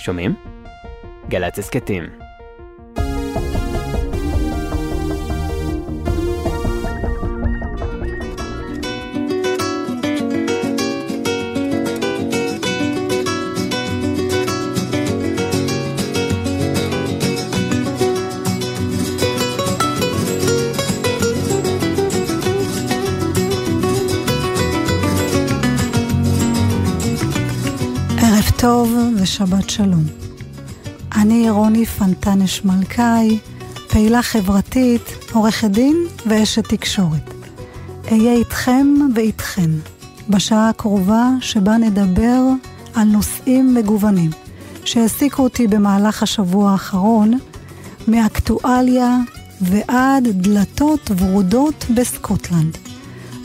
שומעים? גל"צ הסכתים. ושבת שלום. אני רוני פנטנש מלכאי, פעילה חברתית, עורכת דין ואשת תקשורת. אהיה איתכם ואיתכן בשעה הקרובה שבה נדבר על נושאים מגוונים שהעסיקו אותי במהלך השבוע האחרון, מאקטואליה ועד דלתות ורודות בסקוטלנד.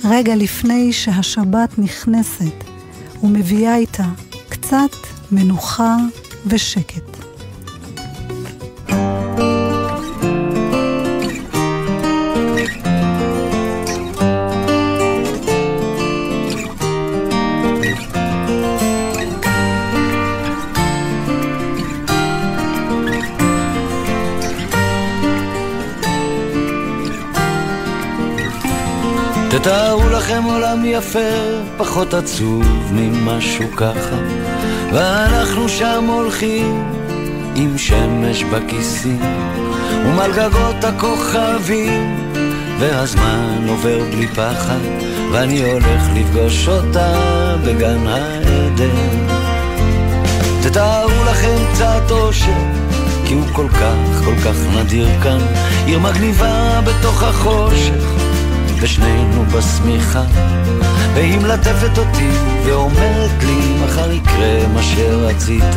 רגע לפני שהשבת נכנסת ומביאה איתה קצת מנוחה ושקט. תתארו לכם עולם יפה, פחות עצוב ממשהו ככה, ואנחנו שם הולכים עם שמש בכיסים, ומעל גגות הכוכבים, והזמן עובר בלי פחד, ואני הולך לפגוש אותה בגן העדן. תתארו לכם קצת אושר, כי הוא כל כך, כל כך נדיר כאן, עיר מגניבה בתוך החושך. ושנינו בשמיכה והיא מלטפת אותי ואומרת לי מחר יקרה מה שרצית.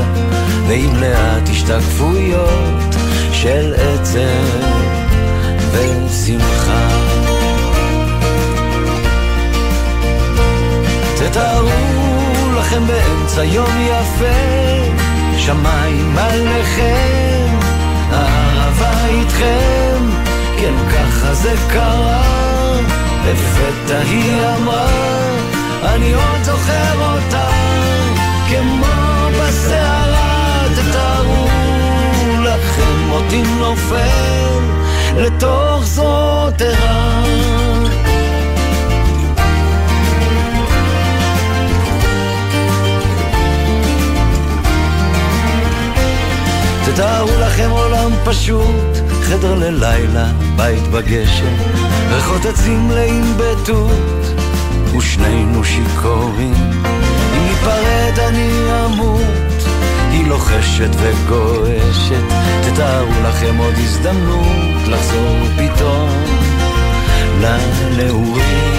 ועם לאט השתקפויות של עצב ושמחה. תתארו לכם באמצע יום יפה שמיים עליכם אהבה איתכם. כן ככה זה קרה לפתע היא אמרה, אני עוד זוכר אותה, כמו בסערה, תתארו לכם אותי נופל לתוך זאת ערה. תתארו לכם עולם פשוט, חדר ללילה, בית בגשם, ריחות עצים מלאים בתות, ושנינו שיכורים. אם ניפרד אני אמות, היא לוחשת וגועשת, תתארו לכם עוד הזדמנות לחזור פתאום לנעורים.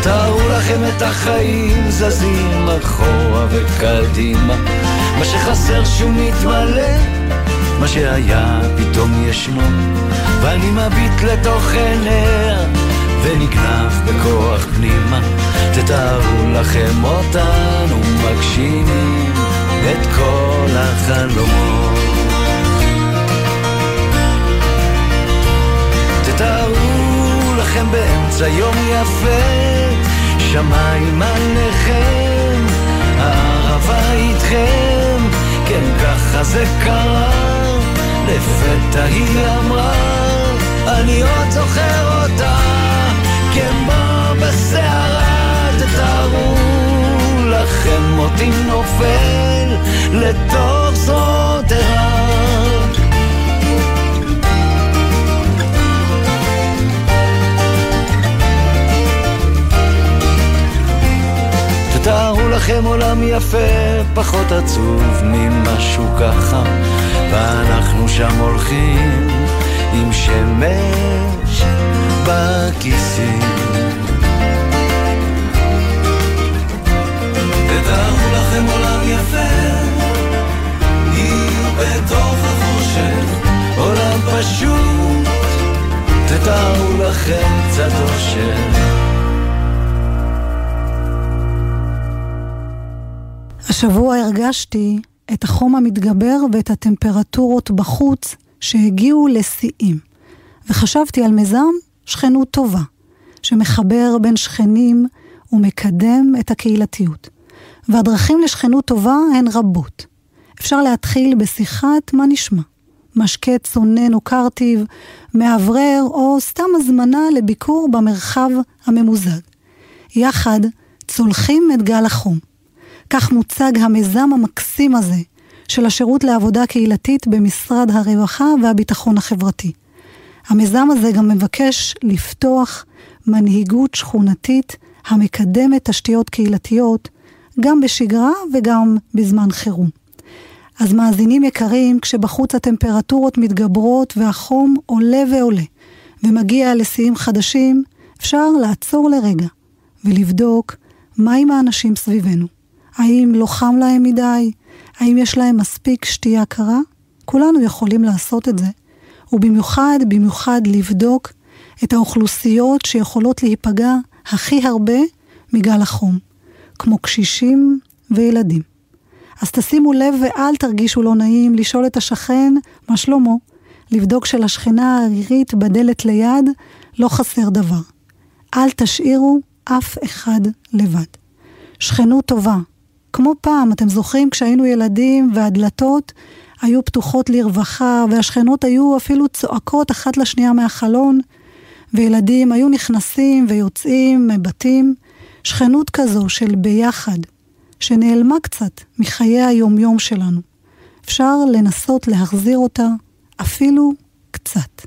תתארו לכם את החיים זזים אחורה וקדימה מה שחסר שהוא מתמלא מה שהיה פתאום ישנו ואני מביט לתוך עיניה ונגנב בכוח פנימה. תתארו לכם אותנו מגשימים את כל החלומות. תתארו לכם באמצע יום יפה שמיים עליכם, הערבה איתכם, כן ככה זה קרה, לפתע היא אמרה, אני עוד זוכר אותה, כמו בסערה, תתארו לכם אותי נופל לתוך זאת ערה. תתארו לכם עולם יפה, פחות עצוב ממשהו ככה, ואנחנו שם הולכים עם שמש בכיסים. תתארו לכם עולם יפה, עיר בתוך החושך, עולם פשוט, תתארו לכם קצת אושר. השבוע הרגשתי את החום המתגבר ואת הטמפרטורות בחוץ שהגיעו לשיאים. וחשבתי על מיזם שכנות טובה, שמחבר בין שכנים ומקדם את הקהילתיות. והדרכים לשכנות טובה הן רבות. אפשר להתחיל בשיחת מה נשמע. משקה צונן או קרטיב, מאוורר או סתם הזמנה לביקור במרחב הממוזג. יחד צולחים את גל החום. כך מוצג המיזם המקסים הזה של השירות לעבודה קהילתית במשרד הרווחה והביטחון החברתי. המיזם הזה גם מבקש לפתוח מנהיגות שכונתית המקדמת תשתיות קהילתיות גם בשגרה וגם בזמן חירום. אז מאזינים יקרים, כשבחוץ הטמפרטורות מתגברות והחום עולה ועולה ומגיע לשיאים חדשים, אפשר לעצור לרגע ולבדוק מה עם האנשים סביבנו. האם לא חם להם מדי? האם יש להם מספיק שתייה קרה? כולנו יכולים לעשות את זה. ובמיוחד, במיוחד לבדוק את האוכלוסיות שיכולות להיפגע הכי הרבה מגל החום, כמו קשישים וילדים. אז תשימו לב ואל תרגישו לא נעים לשאול את השכן מה שלמה, לבדוק שלשכנה הערירית בדלת ליד לא חסר דבר. אל תשאירו אף אחד לבד. שכנות טובה. כמו פעם, אתם זוכרים כשהיינו ילדים והדלתות היו פתוחות לרווחה והשכנות היו אפילו צועקות אחת לשנייה מהחלון וילדים היו נכנסים ויוצאים מבתים. שכנות כזו של ביחד, שנעלמה קצת מחיי היומיום שלנו. אפשר לנסות להחזיר אותה אפילו קצת.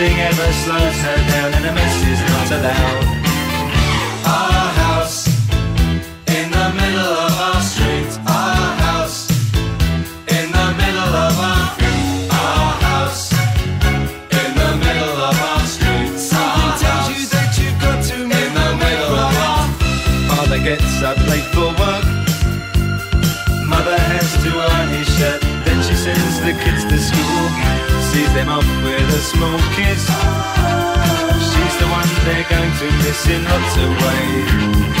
Nothing ever slows her down, and a mess is not allowed. Our house in the middle of our street. Our house in the middle of our our house in the middle of our street. Something tells you that you've got to in the middle of our. Father gets up late for work. Mother has to iron his shirt. Then she sends the kids to school. Sees them off with a small. She's the one they're going to miss in lots of ways.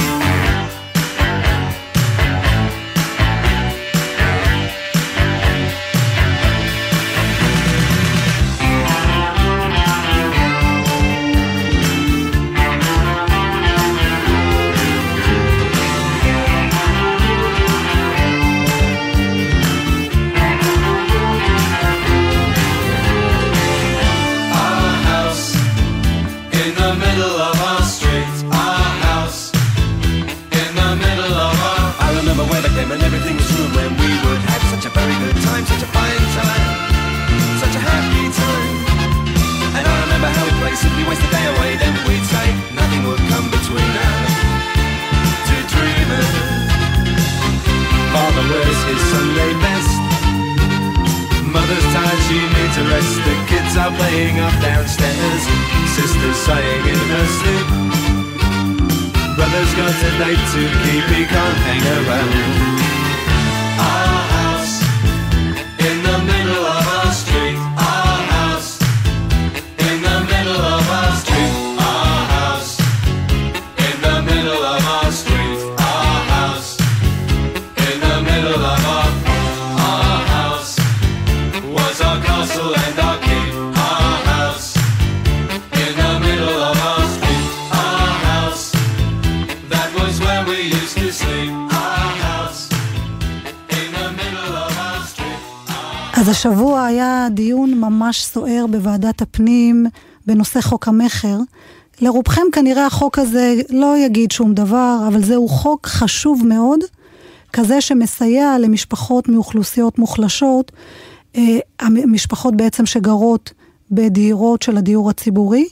night to keep me can't hang around. בנושא חוק המכר, לרובכם כנראה החוק הזה לא יגיד שום דבר, אבל זהו חוק חשוב מאוד, כזה שמסייע למשפחות מאוכלוסיות מוחלשות, המשפחות בעצם שגרות בדירות של הדיור הציבורי,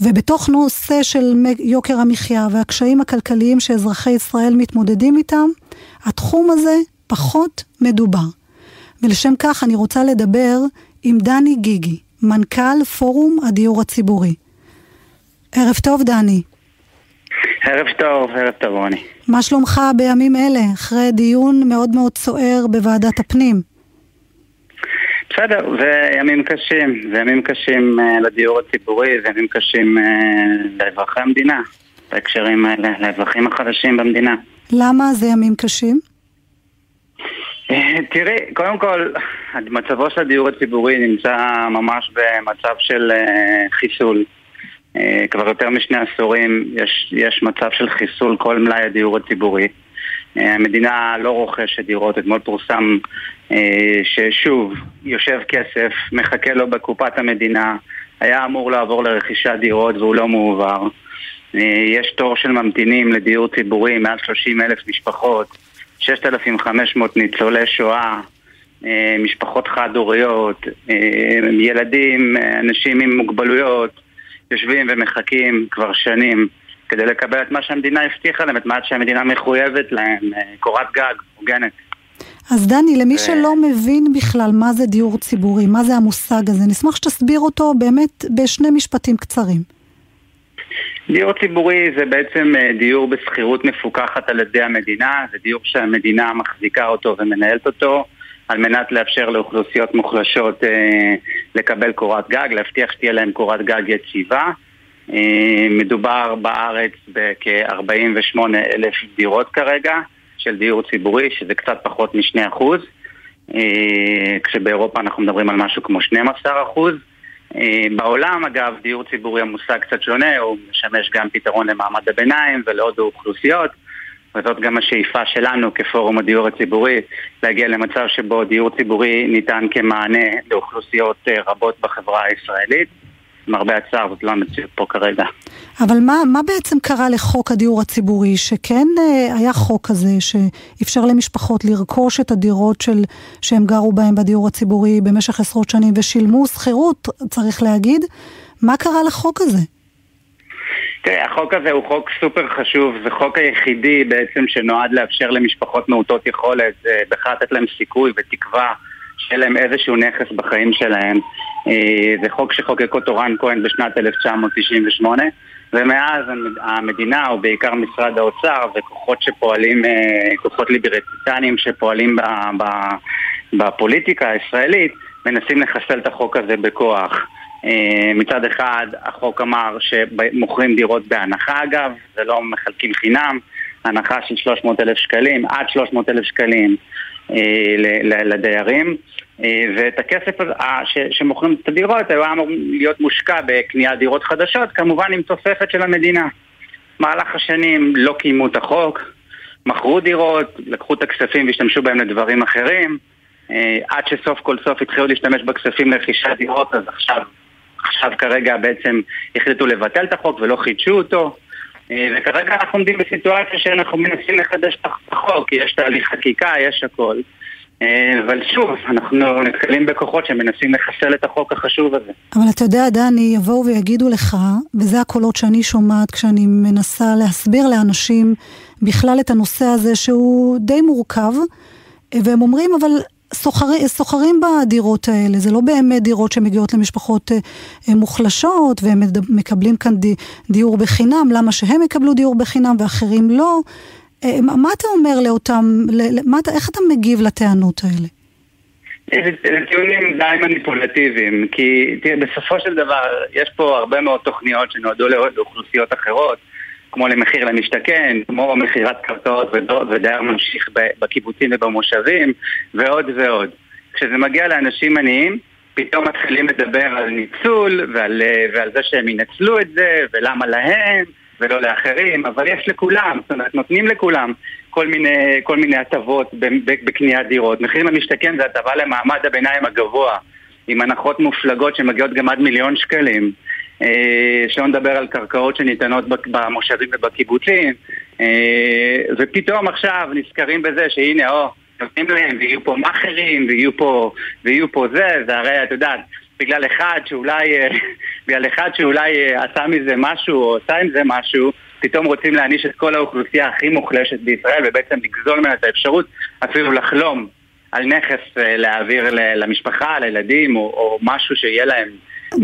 ובתוך נושא של יוקר המחיה והקשיים הכלכליים שאזרחי ישראל מתמודדים איתם, התחום הזה פחות מדובר. ולשם כך אני רוצה לדבר עם דני גיגי, מנכ"ל פורום הדיור הציבורי. ערב טוב, דני. ערב טוב, ערב טוב, רוני. מה שלומך בימים אלה, אחרי דיון מאוד מאוד סוער בוועדת הפנים? בסדר, זה ימים קשים, זה ימים קשים uh, לדיור הציבורי, זה ימים קשים uh, לאזרחי המדינה, בהקשרים האלה, לאזרחים החדשים במדינה. למה זה ימים קשים? אה, תראי, קודם כל, מצבו של הדיור הציבורי נמצא ממש במצב של uh, חיסול. Uh, כבר יותר משני עשורים יש, יש מצב של חיסול כל מלאי הדיור הציבורי. Uh, המדינה לא רוכשת דירות, אתמול פורסם ששוב, יושב כסף, מחכה לו בקופת המדינה, היה אמור לעבור לרכישת דירות והוא לא מועבר. יש תור של ממתינים לדיור ציבורי, מעל 30 אלף משפחות. 6,500 ניצולי שואה, אה, משפחות חד-הוריות, אה, ילדים, אה, אנשים עם מוגבלויות, יושבים ומחכים כבר שנים כדי לקבל את מה שהמדינה הבטיחה להם, את מה שהמדינה מחויבת להם, קורת גג, הוגנת. אז דני, למי ו... שלא מבין בכלל מה זה דיור ציבורי, מה זה המושג הזה, נשמח שתסביר אותו באמת בשני משפטים קצרים. דיור ציבורי זה בעצם אה, דיור בשכירות מפוקחת על ידי המדינה, זה דיור שהמדינה מחזיקה אותו ומנהלת אותו על מנת לאפשר לאוכלוסיות מוחלשות אה, לקבל קורת גג, להבטיח שתהיה להם קורת גג יציבה. אה, מדובר בארץ בכ-48 אלף דירות כרגע של דיור ציבורי, שזה קצת פחות מ-2%, אה, כשבאירופה אנחנו מדברים על משהו כמו 12%. אה, בעולם, אגב, דיור ציבורי המושג קצת שונה, הוא משמש גם פתרון למעמד הביניים ולעוד אוכלוסיות, וזאת גם השאיפה שלנו כפורום הדיור הציבורי, להגיע למצב שבו דיור ציבורי ניתן כמענה לאוכלוסיות אה, רבות בחברה הישראלית. למרבה הצער, זאת לא המציאות פה כרגע. אבל מה, מה בעצם קרה לחוק הדיור הציבורי, שכן אה, היה חוק כזה שאפשר למשפחות לרכוש את הדירות של, שהם גרו בהן בדיור הציבורי במשך עשרות שנים ושילמו שכירות, צריך להגיד, מה קרה לחוק הזה? תראה, החוק הזה הוא חוק סופר חשוב, זה חוק היחידי בעצם שנועד לאפשר למשפחות מעוטות יכולת, אה, בכלל לתת להם סיכוי ותקווה שיהיה להם איזשהו נכס בחיים שלהם. אה, זה חוק שחוקק אותו רן כהן בשנת 1998 ומאז המדינה, או בעיקר משרד האוצר וכוחות שפועלים, אה, כוחות ליברטיסטניים שפועלים בפוליטיקה הישראלית מנסים לחסל את החוק הזה בכוח. אה, מצד אחד החוק אמר שמוכרים דירות בהנחה אגב, זה לא מחלקים חינם, הנחה של 300 אלף שקלים, עד 300 אלף שקלים לדיירים. אה, ואת הכסף הזה, שמוכרים את הדירות, היה אמור להיות מושקע בקניית דירות חדשות, כמובן עם תוספת של המדינה. מהלך השנים לא קיימו את החוק, מכרו דירות, לקחו את הכספים והשתמשו בהם לדברים אחרים, אה, עד שסוף כל סוף התחילו להשתמש בכספים לרכישת דירות, אז עכשיו, עכשיו כרגע בעצם החליטו לבטל את החוק ולא חידשו אותו. אה, וכרגע אנחנו עומדים בסיטואציה שאנחנו מנסים לחדש את החוק, יש תהליך חקיקה, יש הכל. אה, אבל שוב, אנחנו נתקלים בכוחות שמנסים לחסל את החוק החשוב הזה. אבל אתה יודע, דני, יבואו ויגידו לך, וזה הקולות שאני שומעת כשאני מנסה להסביר לאנשים בכלל את הנושא הזה שהוא די מורכב, והם אומרים, אבל סוחרים, סוחרים בדירות האלה, זה לא באמת דירות שמגיעות למשפחות אה, מוחלשות והם מקבלים כאן דיור בחינם, למה שהם יקבלו דיור בחינם ואחרים לא? אה, מה אתה אומר לאותם, מה, איך אתה מגיב לטענות האלה? זה טיעונים די מניפולטיביים, כי תראה, בסופו של דבר יש פה הרבה מאוד תוכניות שנועדו לאוכלוסיות אחרות, כמו למחיר למשתכן, כמו מכירת קרקעות ודייר ממשיך בקיבוצים ובמושבים, ועוד ועוד. כשזה מגיע לאנשים עניים, פתאום מתחילים לדבר על ניצול ועל, ועל זה שהם ינצלו את זה, ולמה להם, ולא לאחרים, אבל יש לכולם, זאת אומרת, נותנים לכולם כל מיני, כל מיני הטבות בקניית דירות. מחיר למשתכן זה הטבה למעמד הביניים הגבוה, עם הנחות מופלגות שמגיעות גם עד מיליון שקלים. אה, שלא נדבר על קרקעות שניתנות במושבים ובקיבוצים, אה, ופתאום עכשיו נזכרים בזה שהנה, או, נותנים להם, ויהיו פה מאכערים, ויהיו פה, ויהיו פה זה, זה הרי, את יודעת, בגלל אחד שאולי, אה, בגלל אחד שאולי עשה מזה משהו, או עשה עם זה משהו, פתאום רוצים להעניש את כל האוכלוסייה הכי מוחלשת בישראל, ובעצם לגזול ממנה את האפשרות אפילו לחלום על נכס להעביר למשפחה, לילדים, או, או משהו שיהיה להם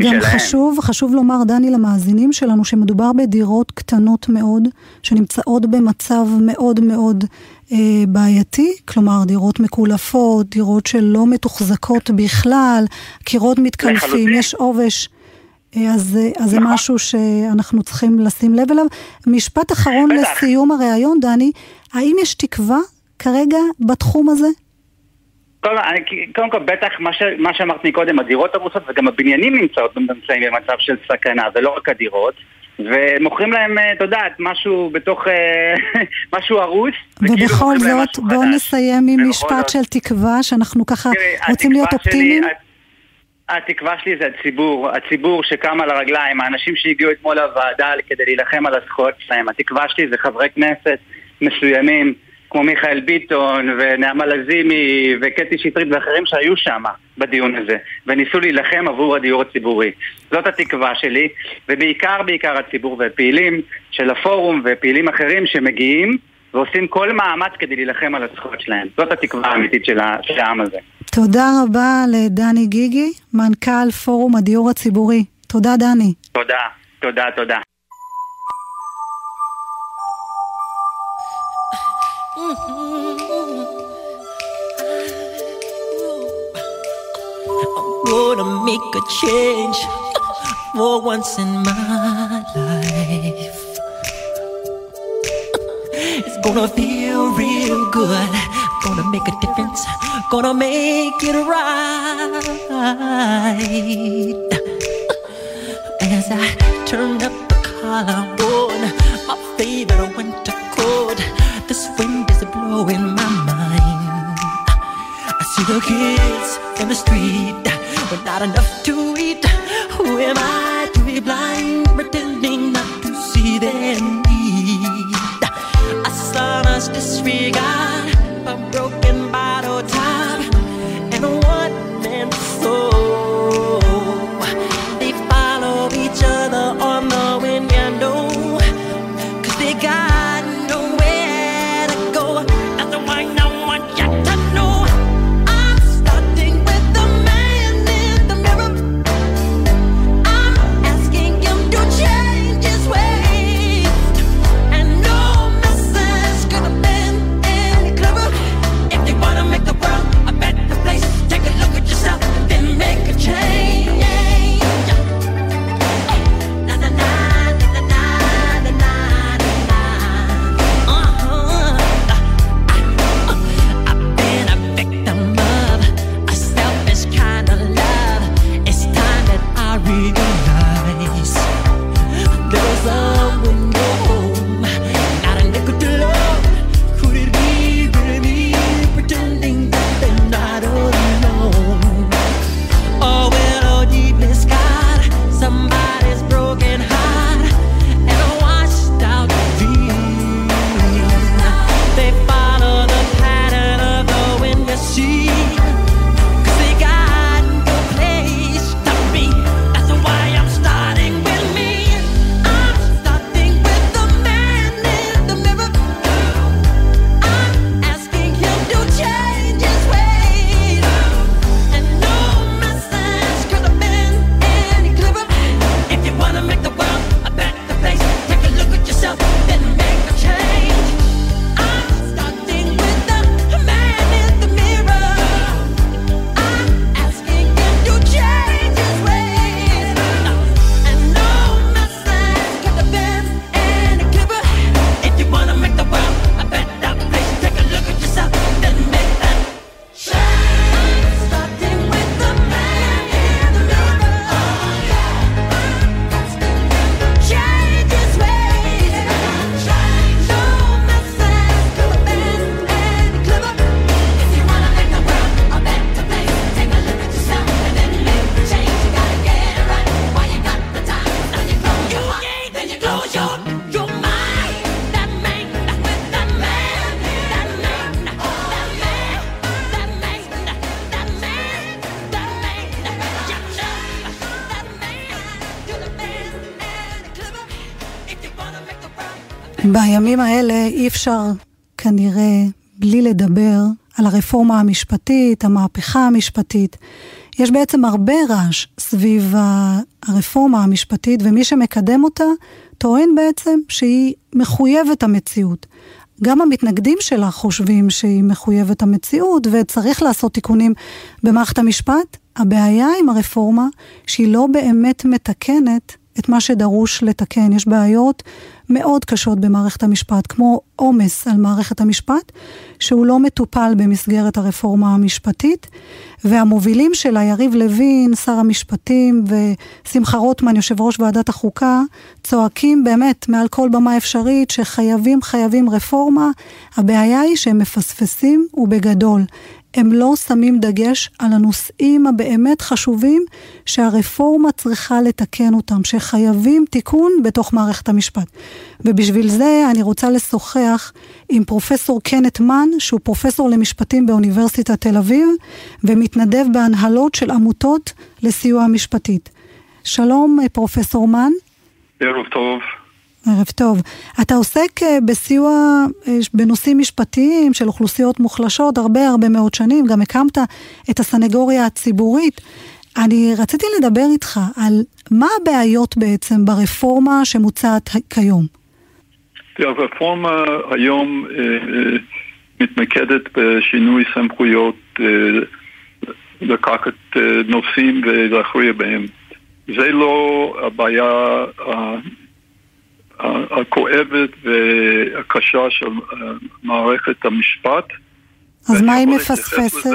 גם חשוב, חשוב לומר, דני, למאזינים שלנו, שמדובר בדירות קטנות מאוד, שנמצאות במצב מאוד מאוד אה, בעייתי, כלומר דירות מקולפות, דירות שלא מתוחזקות בכלל, קירות מתקלפים, יש עובש. אה, אז, אז זה נכון. משהו שאנחנו צריכים לשים לב אליו. משפט אחרון בטח. לסיום הריאיון, דני, האם יש תקווה כרגע בתחום הזה? קודם כל, בטח מה, ש, מה שאמרת מקודם, הדירות הרוסות וגם הבניינים נמצאות נמצאים במצב של סכנה, זה לא רק הדירות. ומוכרים להם, אה, את יודעת, משהו בתוך, אה, משהו הרוס. ובכל זאת, בואו נסיים עם משפט של תקווה, שאנחנו ככה רוצים להיות אופטימיים. התקווה שלי זה הציבור, הציבור שקם על הרגליים, האנשים שהגיעו אתמול לוועדה כדי להילחם על הזכויות שלהם. התקווה שלי זה חברי כנסת מסוימים. כמו מיכאל ביטון ונעמה לזימי וקטי שטרית ואחרים שהיו שם בדיון הזה וניסו להילחם עבור הדיור הציבורי. זאת התקווה שלי, ובעיקר בעיקר הציבור ופעילים של הפורום ופעילים אחרים שמגיעים ועושים כל מאמץ כדי להילחם על הזכויות שלהם. זאת התקווה האמיתית של העם הזה. תודה רבה לדני גיגי, מנכ"ל פורום הדיור הציבורי. תודה דני. תודה, תודה, תודה. Gonna make a change for once in my life. It's gonna feel real good. Gonna make a difference. Gonna make it right. As I turn up the collar on my favorite winter coat, this wind is blowing my mind. I see the kids in the street but not enough to eat. Who am I to be blind, pretending not to see their need? A son's disregard, a broken אפשר כנראה בלי לדבר על הרפורמה המשפטית, המהפכה המשפטית. יש בעצם הרבה רעש סביב הרפורמה המשפטית, ומי שמקדם אותה טוען בעצם שהיא מחויבת המציאות. גם המתנגדים שלה חושבים שהיא מחויבת המציאות וצריך לעשות תיקונים במערכת המשפט. הבעיה עם הרפורמה שהיא לא באמת מתקנת את מה שדרוש לתקן. יש בעיות מאוד קשות במערכת המשפט, כמו עומס על מערכת המשפט, שהוא לא מטופל במסגרת הרפורמה המשפטית, והמובילים שלה, יריב לוין, שר המשפטים, ושמחה רוטמן, יושב ראש ועדת החוקה, צועקים באמת מעל כל במה אפשרית שחייבים חייבים רפורמה. הבעיה היא שהם מפספסים ובגדול. הם לא שמים דגש על הנושאים הבאמת חשובים שהרפורמה צריכה לתקן אותם, שחייבים תיקון בתוך מערכת המשפט. ובשביל זה אני רוצה לשוחח עם פרופסור קנט מן, שהוא פרופסור למשפטים באוניברסיטת תל אביב, ומתנדב בהנהלות של עמותות לסיוע משפטית. שלום, פרופסור מן. ערב טוב. ערב טוב. אתה עוסק אה, בסיוע אה, בנושאים משפטיים של אוכלוסיות מוחלשות הרבה הרבה מאוד שנים, גם הקמת את הסנגוריה הציבורית. אני רציתי לדבר איתך על מה הבעיות בעצם ברפורמה שמוצעת כיום. הרפורמה היום אה, מתמקדת בשינוי סמכויות לקחת נושאים ולהכריע בהם. זה לא הבעיה הכואבת והקשה של אה, מערכת המשפט. אז מה היא מפספסת?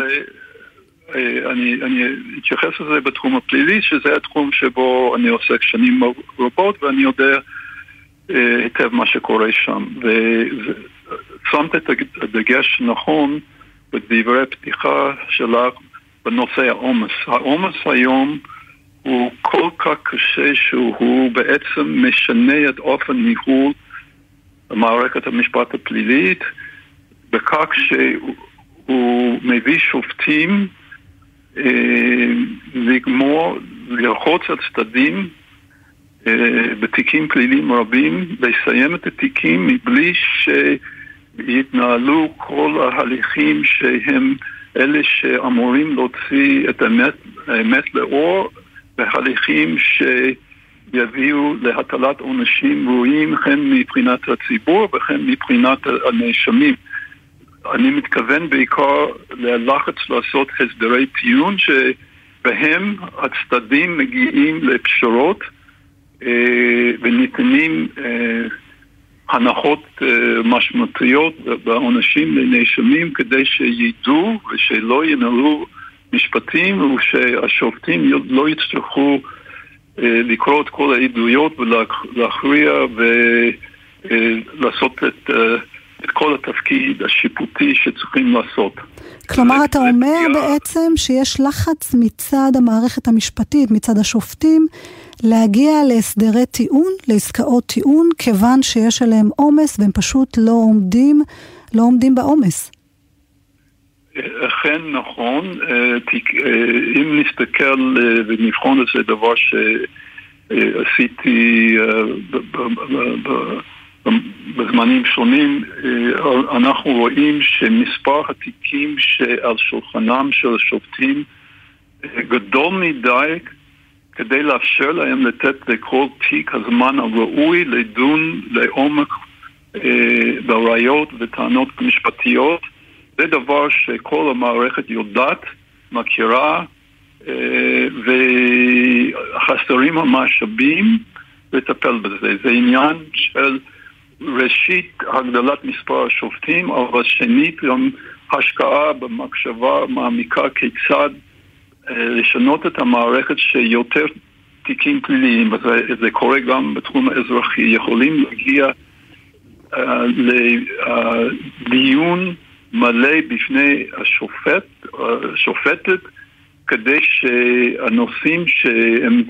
אה, אני, אני אתייחס לזה בתחום הפלילי, שזה התחום שבו אני עוסק שנים רבות ואני יודע אה, היטב מה שקורה שם. ושמת את הדגש נכון בדברי פתיחה שלך בנושא העומס. העומס היום הוא כל כך קשה שהוא בעצם משנה את אופן ניהול מערכת המשפט הפלילית בכך שהוא מביא שופטים אה, לגמור, לרחוץ על צדדים אה, בתיקים פליליים רבים, לסיים את התיקים מבלי שיתנהלו כל ההליכים שהם אלה שאמורים להוציא את האמת, האמת לאור בהליכים שיביאו להטלת עונשים ראויים הן מבחינת הציבור וכן מבחינת הנאשמים. אני מתכוון בעיקר ללחץ לעשות הסדרי טיעון שבהם הצדדים מגיעים לפשרות אה, וניתנים אה, הנחות אה, משמעותיות בעונשים לנאשמים כדי שידעו ושלא ינהלו משפטים ושהשופטים לא יצטרכו אה, לקרוא את כל העדויות ולהכריע ולעשות אה, את, אה, את כל התפקיד השיפוטי שצריכים לעשות. כלומר, אתה אומר בעצם שיש לחץ מצד המערכת המשפטית, מצד השופטים, להגיע להסדרי טיעון, לעסקאות טיעון, כיוון שיש עליהם עומס והם פשוט לא עומדים, לא עומדים בעומס. אכן נכון, אה, אה, אם נסתכל אה, ונבחון את זה דבר שעשיתי בזמנים שונים, אנחנו רואים שמספר התיקים שעל שולחנם של השופטים גדול מדי כדי לאפשר להם לתת לכל תיק הזמן הראוי לדון לעומק בראיות וטענות משפטיות זה דבר שכל המערכת יודעת, מכירה, אה, וחסרים המשאבים לטפל בזה. זה עניין של ראשית הגדלת מספר השופטים, אבל שנית גם השקעה במחשבה מעמיקה כיצד אה, לשנות את המערכת שיותר תיקים פליליים, וזה זה גם בתחום האזרחי, יכולים להגיע uh, לדיון uh, מלא בפני השופט, השופטת, כדי שהנושאים שהם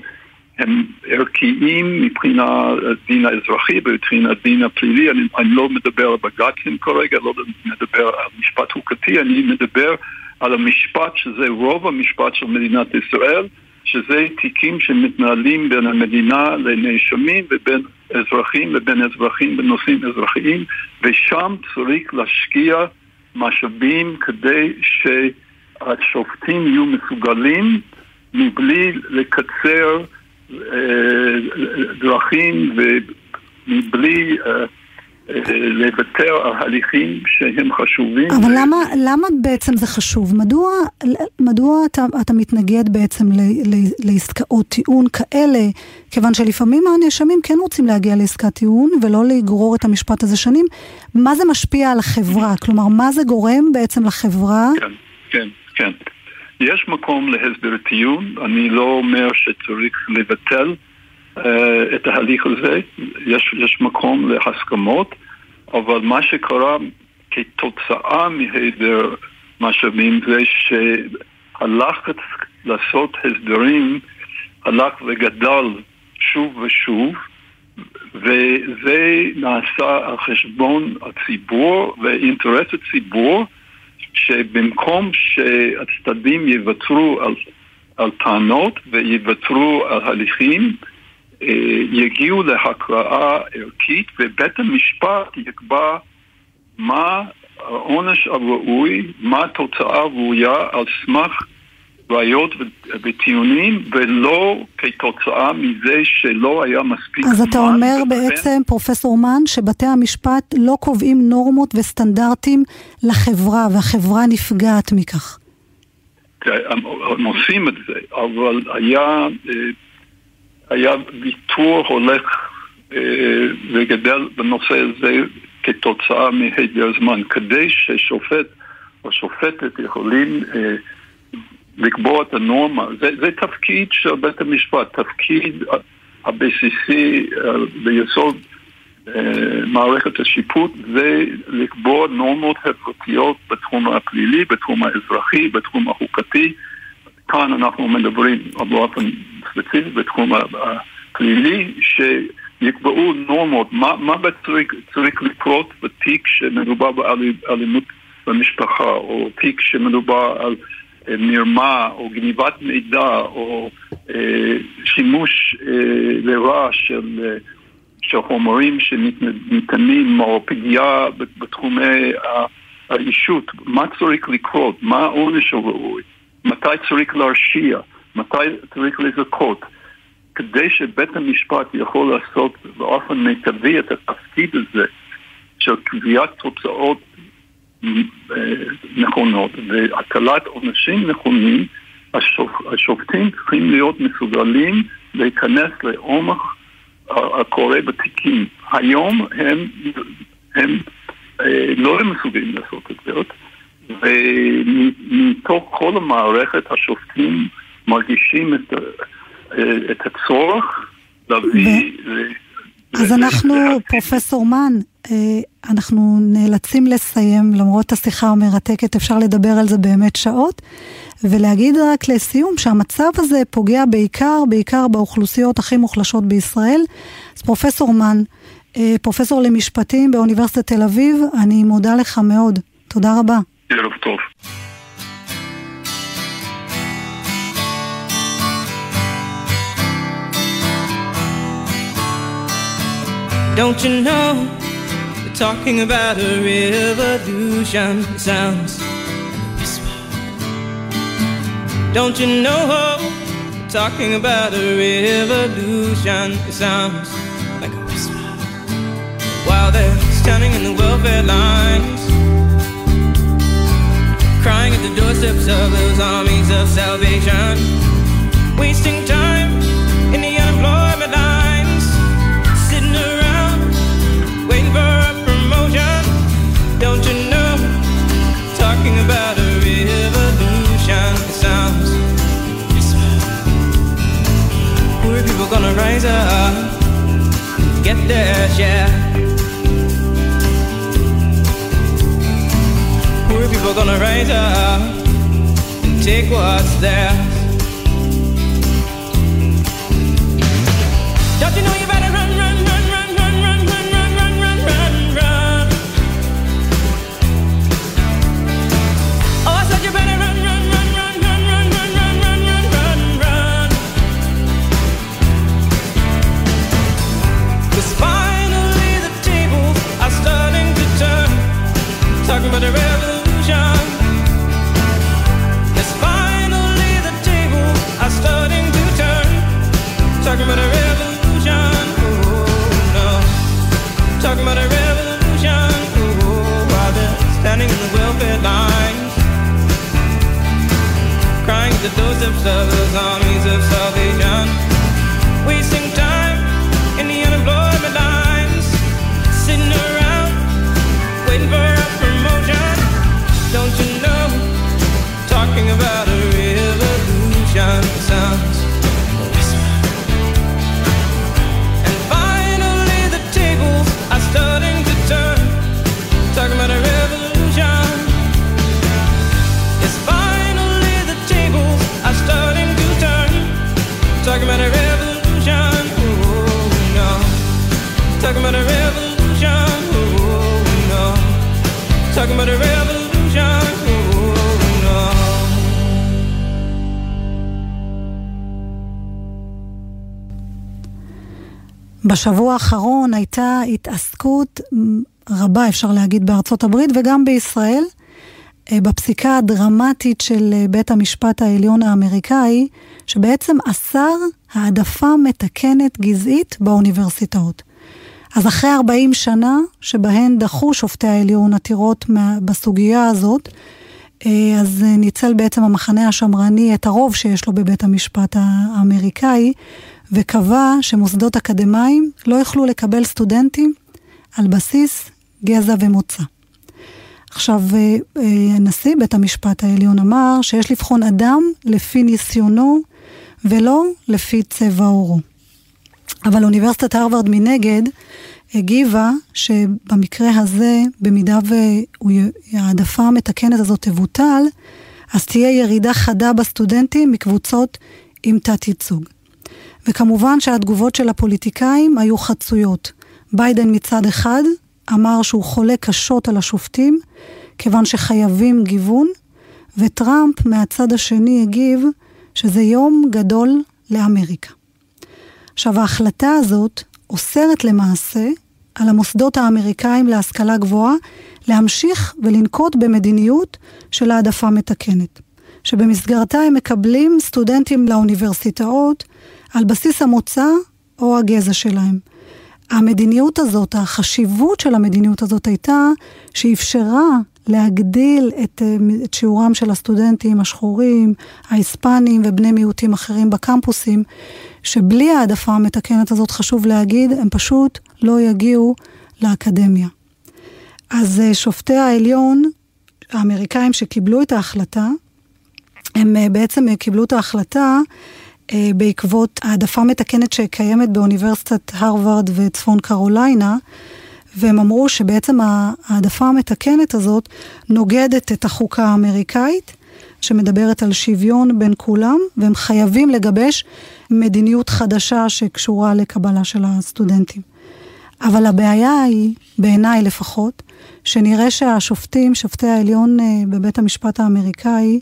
הם ערכיים מבחינה הדין האזרחי ומבחינה הדין הפלילי, אני, אני לא מדבר על בג"צים כרגע, לא מדבר על משפט חוקתי, אני מדבר על המשפט שזה רוב המשפט של מדינת ישראל, שזה תיקים שמתנהלים בין המדינה לנאשמים ובין אזרחים לבין אזרחים בנושאים אזרחיים, ושם צריך להשקיע משאבים כדי שהשופטים יהיו מסוגלים מבלי לקצר אה, דרכים ומבלי אה, לוותר על הליכים שהם חשובים. אבל למה, למה בעצם זה חשוב? מדוע, מדוע אתה, אתה מתנגד בעצם ל, ל, לעסקאות טיעון כאלה? כיוון שלפעמים הנאשמים כן רוצים להגיע לעסקת טיעון ולא לגרור את המשפט הזה שנים. מה זה משפיע על החברה? כלומר, מה זה גורם בעצם לחברה? כן, כן, כן. יש מקום להסדר טיעון, אני לא אומר שצריך לבטל את ההליך הזה, יש, יש מקום להסכמות, אבל מה שקרה כתוצאה מהיעדר משאבים זה שהלחץ לעשות הסדרים הלך וגדל שוב ושוב, וזה נעשה על חשבון הציבור ואינטרס הציבור, שבמקום שהצדדים יוותרו על, על טענות ויוותרו על הליכים, אה, יגיעו להקראה ערכית ובית המשפט יקבע מה העונש הראוי, מה התוצאה הראויה על סמך ראיות וטיעונים ולא כתוצאה מזה שלא היה מספיק זמן. אז אתה אומר בעצם, פרופסור מן, שבתי המשפט לא קובעים נורמות וסטנדרטים לחברה והחברה נפגעת מכך. הם עושים את זה, אבל היה אה, היה ויתור הולך אה, וגדל בנושא הזה כתוצאה מהיעדר זמן. כדי ששופט או שופטת יכולים אה, לקבוע את הנורמה, זה, זה תפקיד של בית המשפט, תפקיד הבסיסי אה, ביסוד מערכת השיפוט זה לקבוע נורמות חברתיות בתחום הפלילי, בתחום האזרחי, בתחום החוקתי. כאן אנחנו מדברים באופן ספציפי בתחום הפלילי, שיקבעו נורמות, מה, מה צריך, צריך לקרות בתיק שמדובר באלימות במשפחה, או תיק שמדובר על אה, מרמה, או גניבת מידע, או אה, שימוש אה, לרע של, אה, של חומרים שניתנים, או פגיעה בתחומי האישות, מה צריך לקרות, מה העונש הראוי. מתי צריך להרשיע, מתי צריך לזכות. כדי שבית המשפט יכול לעשות באופן מיטבי את התפקיד הזה של קביעת תוצאות אה, נכונות והטלת עונשים נכונים, השופ... השופטים צריכים להיות מסוגלים להיכנס לעומק הקורה בתיקים. היום הם, הם אה, לא מסוגלים לעשות את זה. ומתוך כל המערכת השופטים מרגישים את, את הצורך להביא... אז אנחנו, פרופסור מן, אה, אנחנו נאלצים לסיים, למרות השיחה המרתקת, אפשר לדבר על זה באמת שעות, ולהגיד רק לסיום שהמצב הזה פוגע בעיקר, בעיקר באוכלוסיות הכי מוחלשות בישראל. אז פרופסור מן, אה, פרופסור למשפטים באוניברסיטת תל אביב, אני מודה לך מאוד. תודה רבה. durft. Don't you know we're talking about a revolution? It sounds whisper. Don't you know we're talking about a revolution? Sounds like a whisper. While they're standing in the welfare lines crying at the doorsteps of those armies of salvation, wasting time in the unemployment lines, sitting around waiting for a promotion. Don't you know? Talking about a revolution it sounds. Poor people gonna rise up, get their share. People gonna rise up and take what's theirs. בשבוע האחרון הייתה התעסקות רבה, אפשר להגיד, בארצות הברית וגם בישראל, אה, בפסיקה הדרמטית של אה, בית המשפט העליון האמריקאי, שבעצם אסר העדפה מתקנת גזעית באוניברסיטאות. אז אחרי 40 שנה שבהן דחו שופטי העליון עתירות בסוגיה הזאת, אה, אז ניצל בעצם המחנה השמרני את הרוב שיש לו בבית המשפט האמריקאי, וקבע שמוסדות אקדמיים לא יוכלו לקבל סטודנטים על בסיס גזע ומוצא. עכשיו, אה, אה, נשיא בית המשפט העליון אמר שיש לבחון אדם לפי ניסיונו ולא לפי צבע עורו. אבל אוניברסיטת הרווארד מנגד הגיבה שבמקרה הזה, במידה וההעדפה המתקנת הזאת תבוטל, אז תהיה ירידה חדה בסטודנטים מקבוצות עם תת-ייצוג. וכמובן שהתגובות של הפוליטיקאים היו חצויות. ביידן מצד אחד אמר שהוא חולה קשות על השופטים, כיוון שחייבים גיוון, וטראמפ מהצד השני הגיב שזה יום גדול לאמריקה. עכשיו, ההחלטה הזאת אוסרת למעשה על המוסדות האמריקאים להשכלה גבוהה להמשיך ולנקוט במדיניות של העדפה מתקנת, שבמסגרתה הם מקבלים סטודנטים לאוניברסיטאות על בסיס המוצא או הגזע שלהם. המדיניות הזאת, החשיבות של המדיניות הזאת הייתה שאפשרה להגדיל את, אה, את שיעורם של הסטודנטים השחורים, ההיספנים ובני מיעוטים אחרים בקמפוסים, שבלי העדפה המתקנת הזאת, חשוב להגיד, הם פשוט לא יגיעו לאקדמיה. אז אה, שופטי העליון, האמריקאים שקיבלו את ההחלטה, הם אה, בעצם קיבלו את ההחלטה בעקבות העדפה מתקנת שקיימת באוניברסיטת הרווארד וצפון קרוליינה, והם אמרו שבעצם ההעדפה המתקנת הזאת נוגדת את החוקה האמריקאית, שמדברת על שוויון בין כולם, והם חייבים לגבש מדיניות חדשה שקשורה לקבלה של הסטודנטים. אבל הבעיה היא, בעיניי לפחות, שנראה שהשופטים, שופטי העליון אה, בבית המשפט האמריקאי,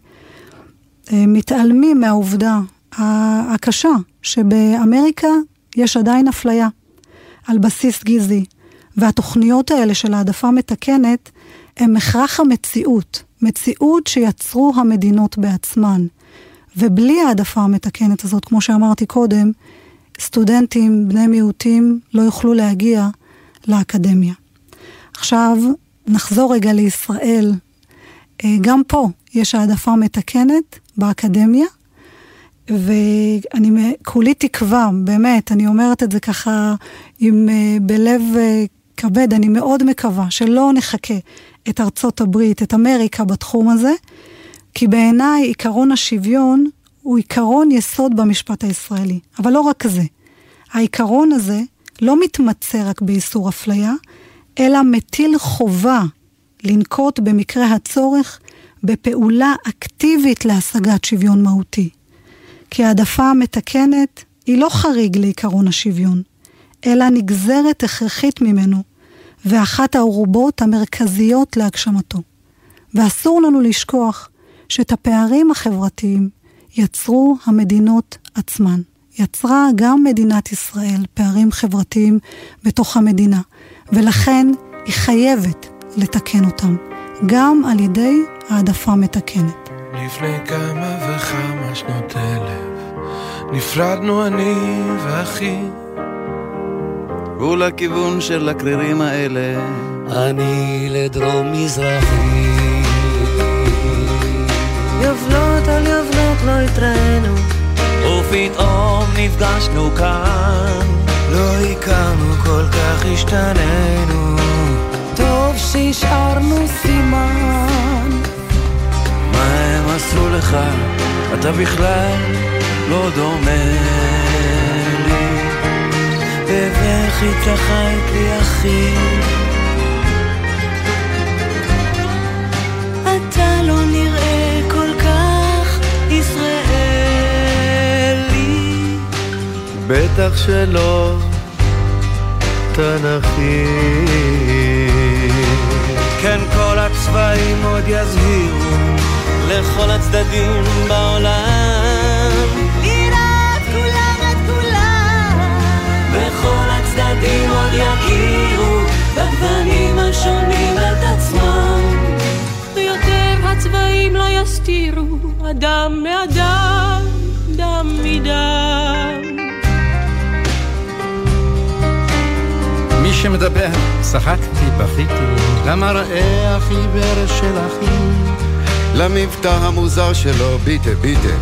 אה, מתעלמים מהעובדה הקשה שבאמריקה יש עדיין אפליה על בסיס גזעי, והתוכניות האלה של העדפה מתקנת הם הכרח המציאות, מציאות שיצרו המדינות בעצמן. ובלי העדפה המתקנת הזאת, כמו שאמרתי קודם, סטודנטים, בני מיעוטים, לא יוכלו להגיע לאקדמיה. עכשיו, נחזור רגע לישראל. אה, גם פה יש העדפה מתקנת באקדמיה, ואני כולי תקווה, באמת, אני אומרת את זה ככה עם, אה, בלב אה, כבד, אני מאוד מקווה שלא נחכה את ארצות הברית, את אמריקה בתחום הזה, כי בעיניי עיקרון השוויון הוא עיקרון יסוד במשפט הישראלי. אבל לא רק זה. העיקרון הזה לא מתמצה רק באיסור אפליה, אלא מטיל חובה לנקוט במקרה הצורך בפעולה אקטיבית להשגת שוויון מהותי. כי העדפה המתקנת היא לא חריג לעיקרון השוויון, אלא נגזרת הכרחית ממנו, ואחת הערובות המרכזיות להגשמתו. ואסור לנו לשכוח שאת הפערים החברתיים יצרו המדינות עצמן. יצרה גם מדינת ישראל פערים חברתיים בתוך המדינה, ולכן היא חייבת לתקן אותם. גם על ידי העדפה מתקנת. לפני כמה וכמה שנות אלף. נפרדנו אני ואחי. הוא לכיוון של הקרירים האלה. אני לדרום מזרחי. יובלות על יובלות לא התראינו. ופתאום נפגשנו כאן. לא הכרנו כל כך השתננו טוב שהשארנו סימן עשו לך? אתה בכלל לא דומה לי. בבכי צחק לי אחי. אתה לא נראה כל כך ישראלי. בטח שלא תנכי. כן כל הצבעים עוד יזהירו לכל הצדדים בעולם נראה את כולם את כולם וכל הצדדים עוד יכירו בגוונים השונים את עצמם ויותר הצבעים לא יסתירו אדם מאדם, דם מדם. מי שמדבר, צחקתי, בכיתי, למראה החיוור של אחי. למבטא המוזר שלו, ביטה ביטה,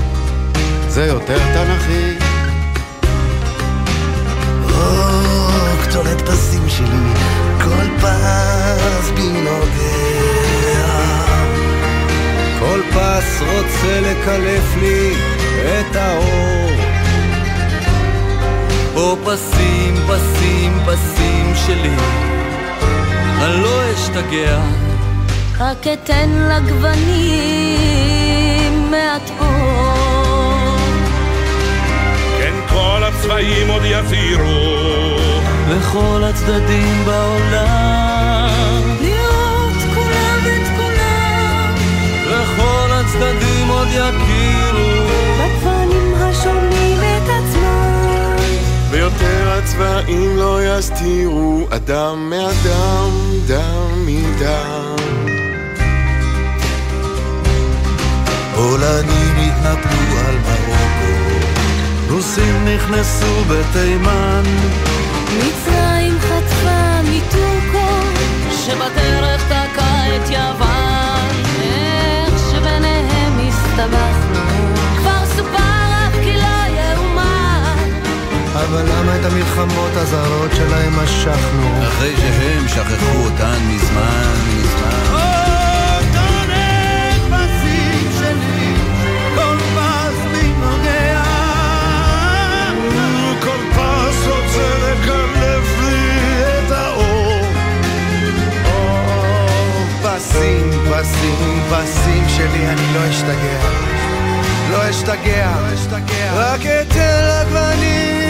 זה יותר תנכי. קטורת פסים שלי, כל פס בי נוגע. כל פס רוצה לקלף לי את האור. או פסים, פסים, פסים שלי, אני לא אשתגע. רק אתן לגוונים מעט אור. כן כל הצבעים עוד יזהירו לכל הצדדים בעולם לראות כולם את כולם. לכל הצדדים עוד יכירו בגוונים השונים את עצמם. ויותר הצבעים לא יסתירו אדם מאדם, דם מדם. פולנים התנפלו על מרוקו, רוסים נכנסו בתימן מצרים חטפה מטורקו, שבדרך תקע את יוון. איך שביניהם הסתבכנו, כבר סופר אף כי לא יאומן. אבל למה את המלחמות הזרות שלהם משכנו? אחרי שהם שכחו אותן מזמן, מזמן פסים, פסים, פסים שלי, אני לא אשתגע. לא אשתגע, רק אתן לגוונים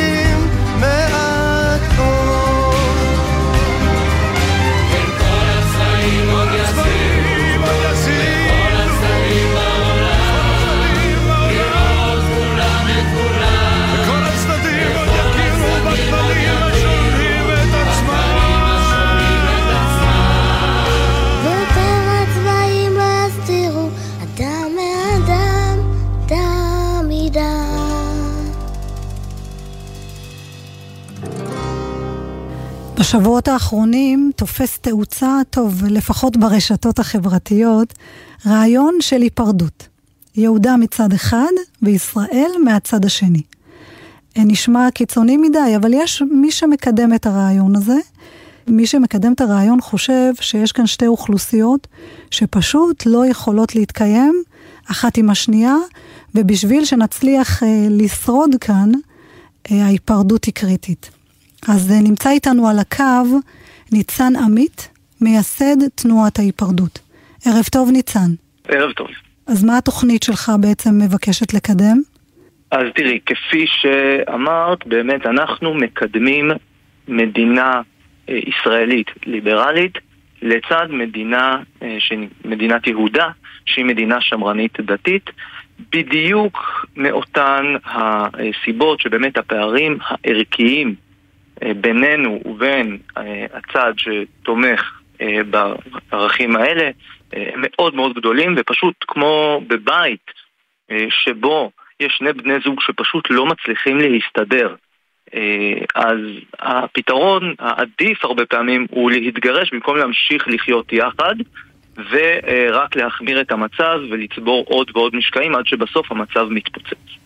בשבועות האחרונים תופס תאוצה, טוב, לפחות ברשתות החברתיות, רעיון של היפרדות. יהודה מצד אחד וישראל מהצד השני. אה, נשמע קיצוני מדי, אבל יש מי שמקדם את הרעיון הזה. מי שמקדם את הרעיון חושב שיש כאן שתי אוכלוסיות שפשוט לא יכולות להתקיים אחת עם השנייה, ובשביל שנצליח אה, לשרוד כאן, אה, ההיפרדות היא קריטית. אז אה, נמצא איתנו על הקו ניצן עמית, מייסד תנועת ההיפרדות. ערב טוב ניצן. ערב טוב. אז מה התוכנית שלך בעצם מבקשת לקדם? אז תראי, כפי שאמרת, באמת אנחנו מקדמים מדינה אה, ישראלית ליברלית לצד מדינה, אה, מדינת יהודה, שהיא מדינה שמרנית דתית, בדיוק מאותן הסיבות שבאמת הפערים הערכיים בינינו ובין אה, הצד שתומך אה, בערכים האלה אה, מאוד מאוד גדולים, ופשוט כמו בבית אה, שבו יש שני בני זוג שפשוט לא מצליחים להסתדר, אה, אז הפתרון העדיף הרבה פעמים הוא להתגרש במקום להמשיך לחיות יחד ורק להחמיר את המצב ולצבור עוד ועוד משקעים עד שבסוף המצב מתפוצץ.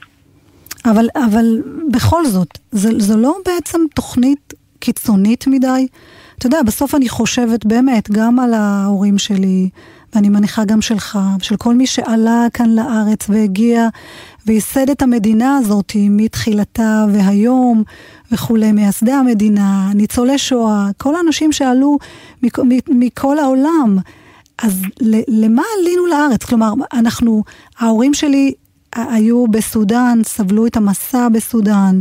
אבל, אבל בכל זאת, זו, לא בעצם תוכנית קיצונית מדי? אתה יודע, בסוף אני חושבת באמת גם על ההורים שלי, ואני מניחה גם שלך, של כל מי שעלה כאן לארץ והגיע וייסד את המדינה הזאת מתחילתה והיום וכולי, מייסדי המדינה, ניצולי שואה, כל האנשים שעלו מכ, מכל העולם. אז למה עלינו לארץ? כלומר, אנחנו, ההורים שלי היו בסודאן, סבלו את המסע בסודאן,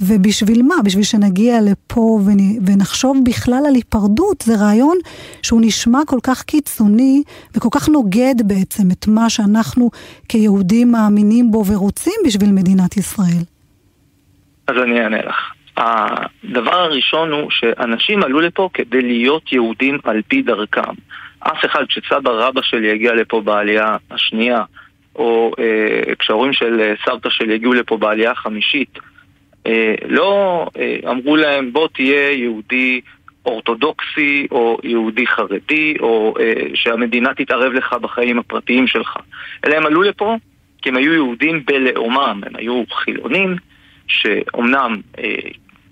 ובשביל מה? בשביל שנגיע לפה ונחשוב בכלל על היפרדות, זה רעיון שהוא נשמע כל כך קיצוני וכל כך נוגד בעצם את מה שאנחנו כיהודים מאמינים בו ורוצים בשביל מדינת ישראל. אז אני אענה לך. הדבר הראשון הוא שאנשים עלו לפה כדי להיות יהודים על פי דרכם. אף אחד, כשסבא רבא שלי הגיע לפה בעלייה השנייה, או אה, כשההורים של אה, סבתא שלי הגיעו לפה בעלייה החמישית, אה, לא אה, אמרו להם בוא תהיה יהודי אורתודוקסי או יהודי חרדי או אה, שהמדינה תתערב לך בחיים הפרטיים שלך. אלא הם עלו לפה כי הם היו יהודים בלאומם, הם היו חילונים שאומנם אה,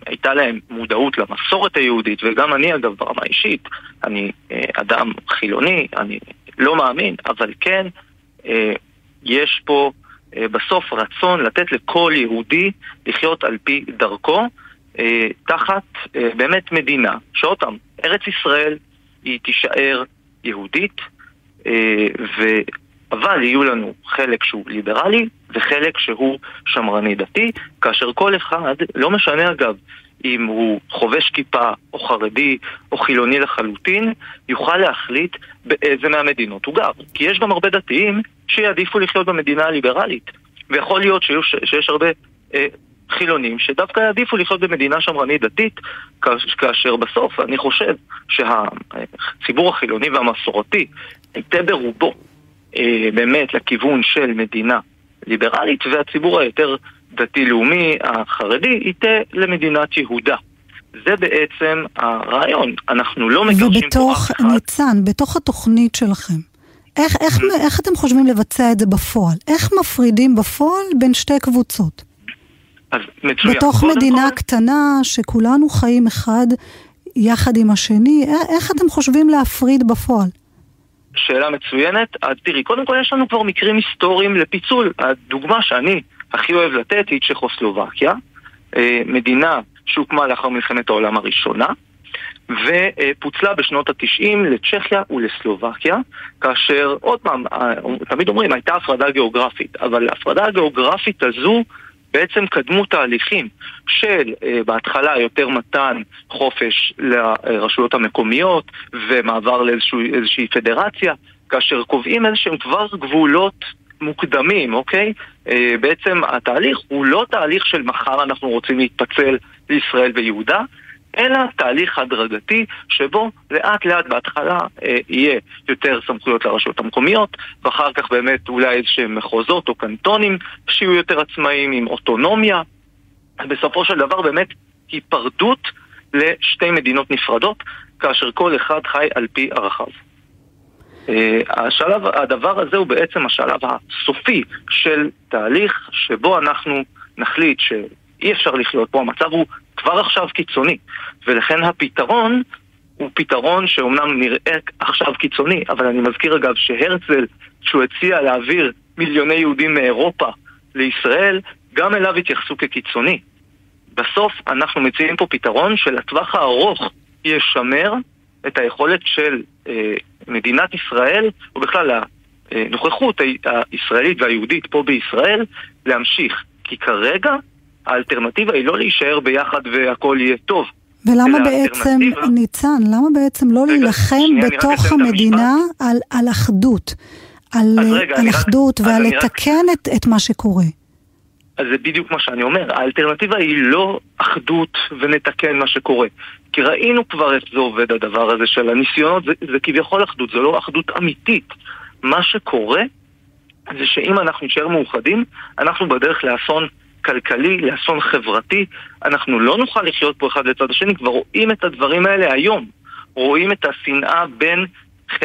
הייתה להם מודעות למסורת היהודית וגם אני אגב ברמה אישית אני אה, אדם חילוני, אני לא מאמין אבל כן אה, יש פה אה, בסוף רצון לתת לכל יהודי לחיות על פי דרכו אה, תחת אה, באמת מדינה, שעוד פעם, ארץ ישראל היא תישאר יהודית, ו... אבל יהיו לנו חלק שהוא ליברלי וחלק שהוא שמרני דתי, כאשר כל אחד, לא משנה אגב אם הוא חובש כיפה או חרדי או חילוני לחלוטין, יוכל להחליט באיזה מהמדינות הוא גר. כי יש גם הרבה דתיים שיעדיפו לחיות במדינה הליברלית. ויכול להיות שיש, שיש הרבה אה, חילונים שדווקא יעדיפו לחיות במדינה שמרנית דתית, כאשר בסוף אני חושב שהציבור החילוני והמסורתי היטה ברובו אה, באמת לכיוון של מדינה ליברלית, והציבור היותר דתי-לאומי החרדי ייתה למדינת יהודה. זה בעצם הרעיון. אנחנו לא מגרשים פה אף אחד. ובתוך, ניצן, בתוך התוכנית שלכם, איך, איך, איך אתם חושבים לבצע את זה בפועל? איך מפרידים בפועל בין שתי קבוצות? אז מצוין. בתוך מדינה כל... קטנה שכולנו חיים אחד יחד עם השני, איך אתם חושבים להפריד בפועל? שאלה מצוינת. אז תראי, קודם כל יש לנו כבר מקרים היסטוריים לפיצול. הדוגמה שאני הכי אוהב לתת היא צ'כוסלובקיה, אה, מדינה שהוקמה לאחר מלחמת העולם הראשונה. ופוצלה בשנות התשעים לצ'כיה ולסלובקיה, כאשר עוד פעם, אה, תמיד אומרים הייתה הפרדה גיאוגרפית, אבל ההפרדה הגיאוגרפית הזו בעצם קדמו תהליכים של אה, בהתחלה יותר מתן חופש לרשויות המקומיות ומעבר לאיזושהי פדרציה, כאשר קובעים איזשהם כבר גבולות מוקדמים, אוקיי? אה, בעצם התהליך הוא לא תהליך של מחר אנחנו רוצים להתפצל לישראל ויהודה, אלא תהליך הדרגתי שבו לאט לאט בהתחלה אה, יהיה יותר סמכויות לרשויות המקומיות ואחר כך באמת אולי איזשהם מחוזות או קנטונים שיהיו יותר עצמאיים עם אוטונומיה בסופו של דבר באמת היפרדות לשתי מדינות נפרדות כאשר כל אחד חי על פי ערכיו. אה, השלב, הדבר הזה הוא בעצם השלב הסופי של תהליך שבו אנחנו נחליט שאי אפשר לחיות פה, המצב הוא כבר עכשיו קיצוני, ולכן הפתרון הוא פתרון שאומנם נראה עכשיו קיצוני, אבל אני מזכיר אגב שהרצל, כשהוא הציע להעביר מיליוני יהודים מאירופה לישראל, גם אליו התייחסו כקיצוני. בסוף אנחנו מציעים פה פתרון שלטווח הארוך ישמר את היכולת של אה, מדינת ישראל, או בכלל הנוכחות הישראלית והיהודית פה בישראל, להמשיך. כי כרגע האלטרנטיבה היא לא להישאר ביחד והכל יהיה טוב. ולמה בעצם, ניצן, למה בעצם לא להילחם בתוך המדינה על, על אחדות? על, רגע, על אחדות רק, ועל לתקן רק... את, את מה שקורה. אז זה בדיוק מה שאני אומר, האלטרנטיבה היא לא אחדות ונתקן מה שקורה. כי ראינו כבר איך זה עובד הדבר הזה של הניסיונות, זה, זה כביכול אחדות, זה לא אחדות אמיתית. מה שקורה זה שאם אנחנו נשאר מאוחדים, אנחנו בדרך לאסון כלכלי, לאסון חברתי, אנחנו לא נוכל לחיות פה אחד לצד השני, כבר רואים את הדברים האלה היום. רואים את השנאה בין